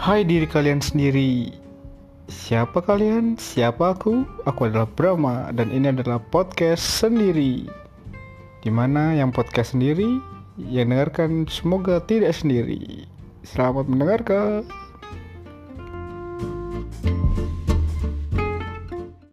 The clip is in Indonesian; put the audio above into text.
Hai diri kalian sendiri Siapa kalian? Siapa aku? Aku adalah Brahma Dan ini adalah podcast sendiri Di mana yang podcast sendiri Yang dengarkan semoga tidak sendiri Selamat mendengarkan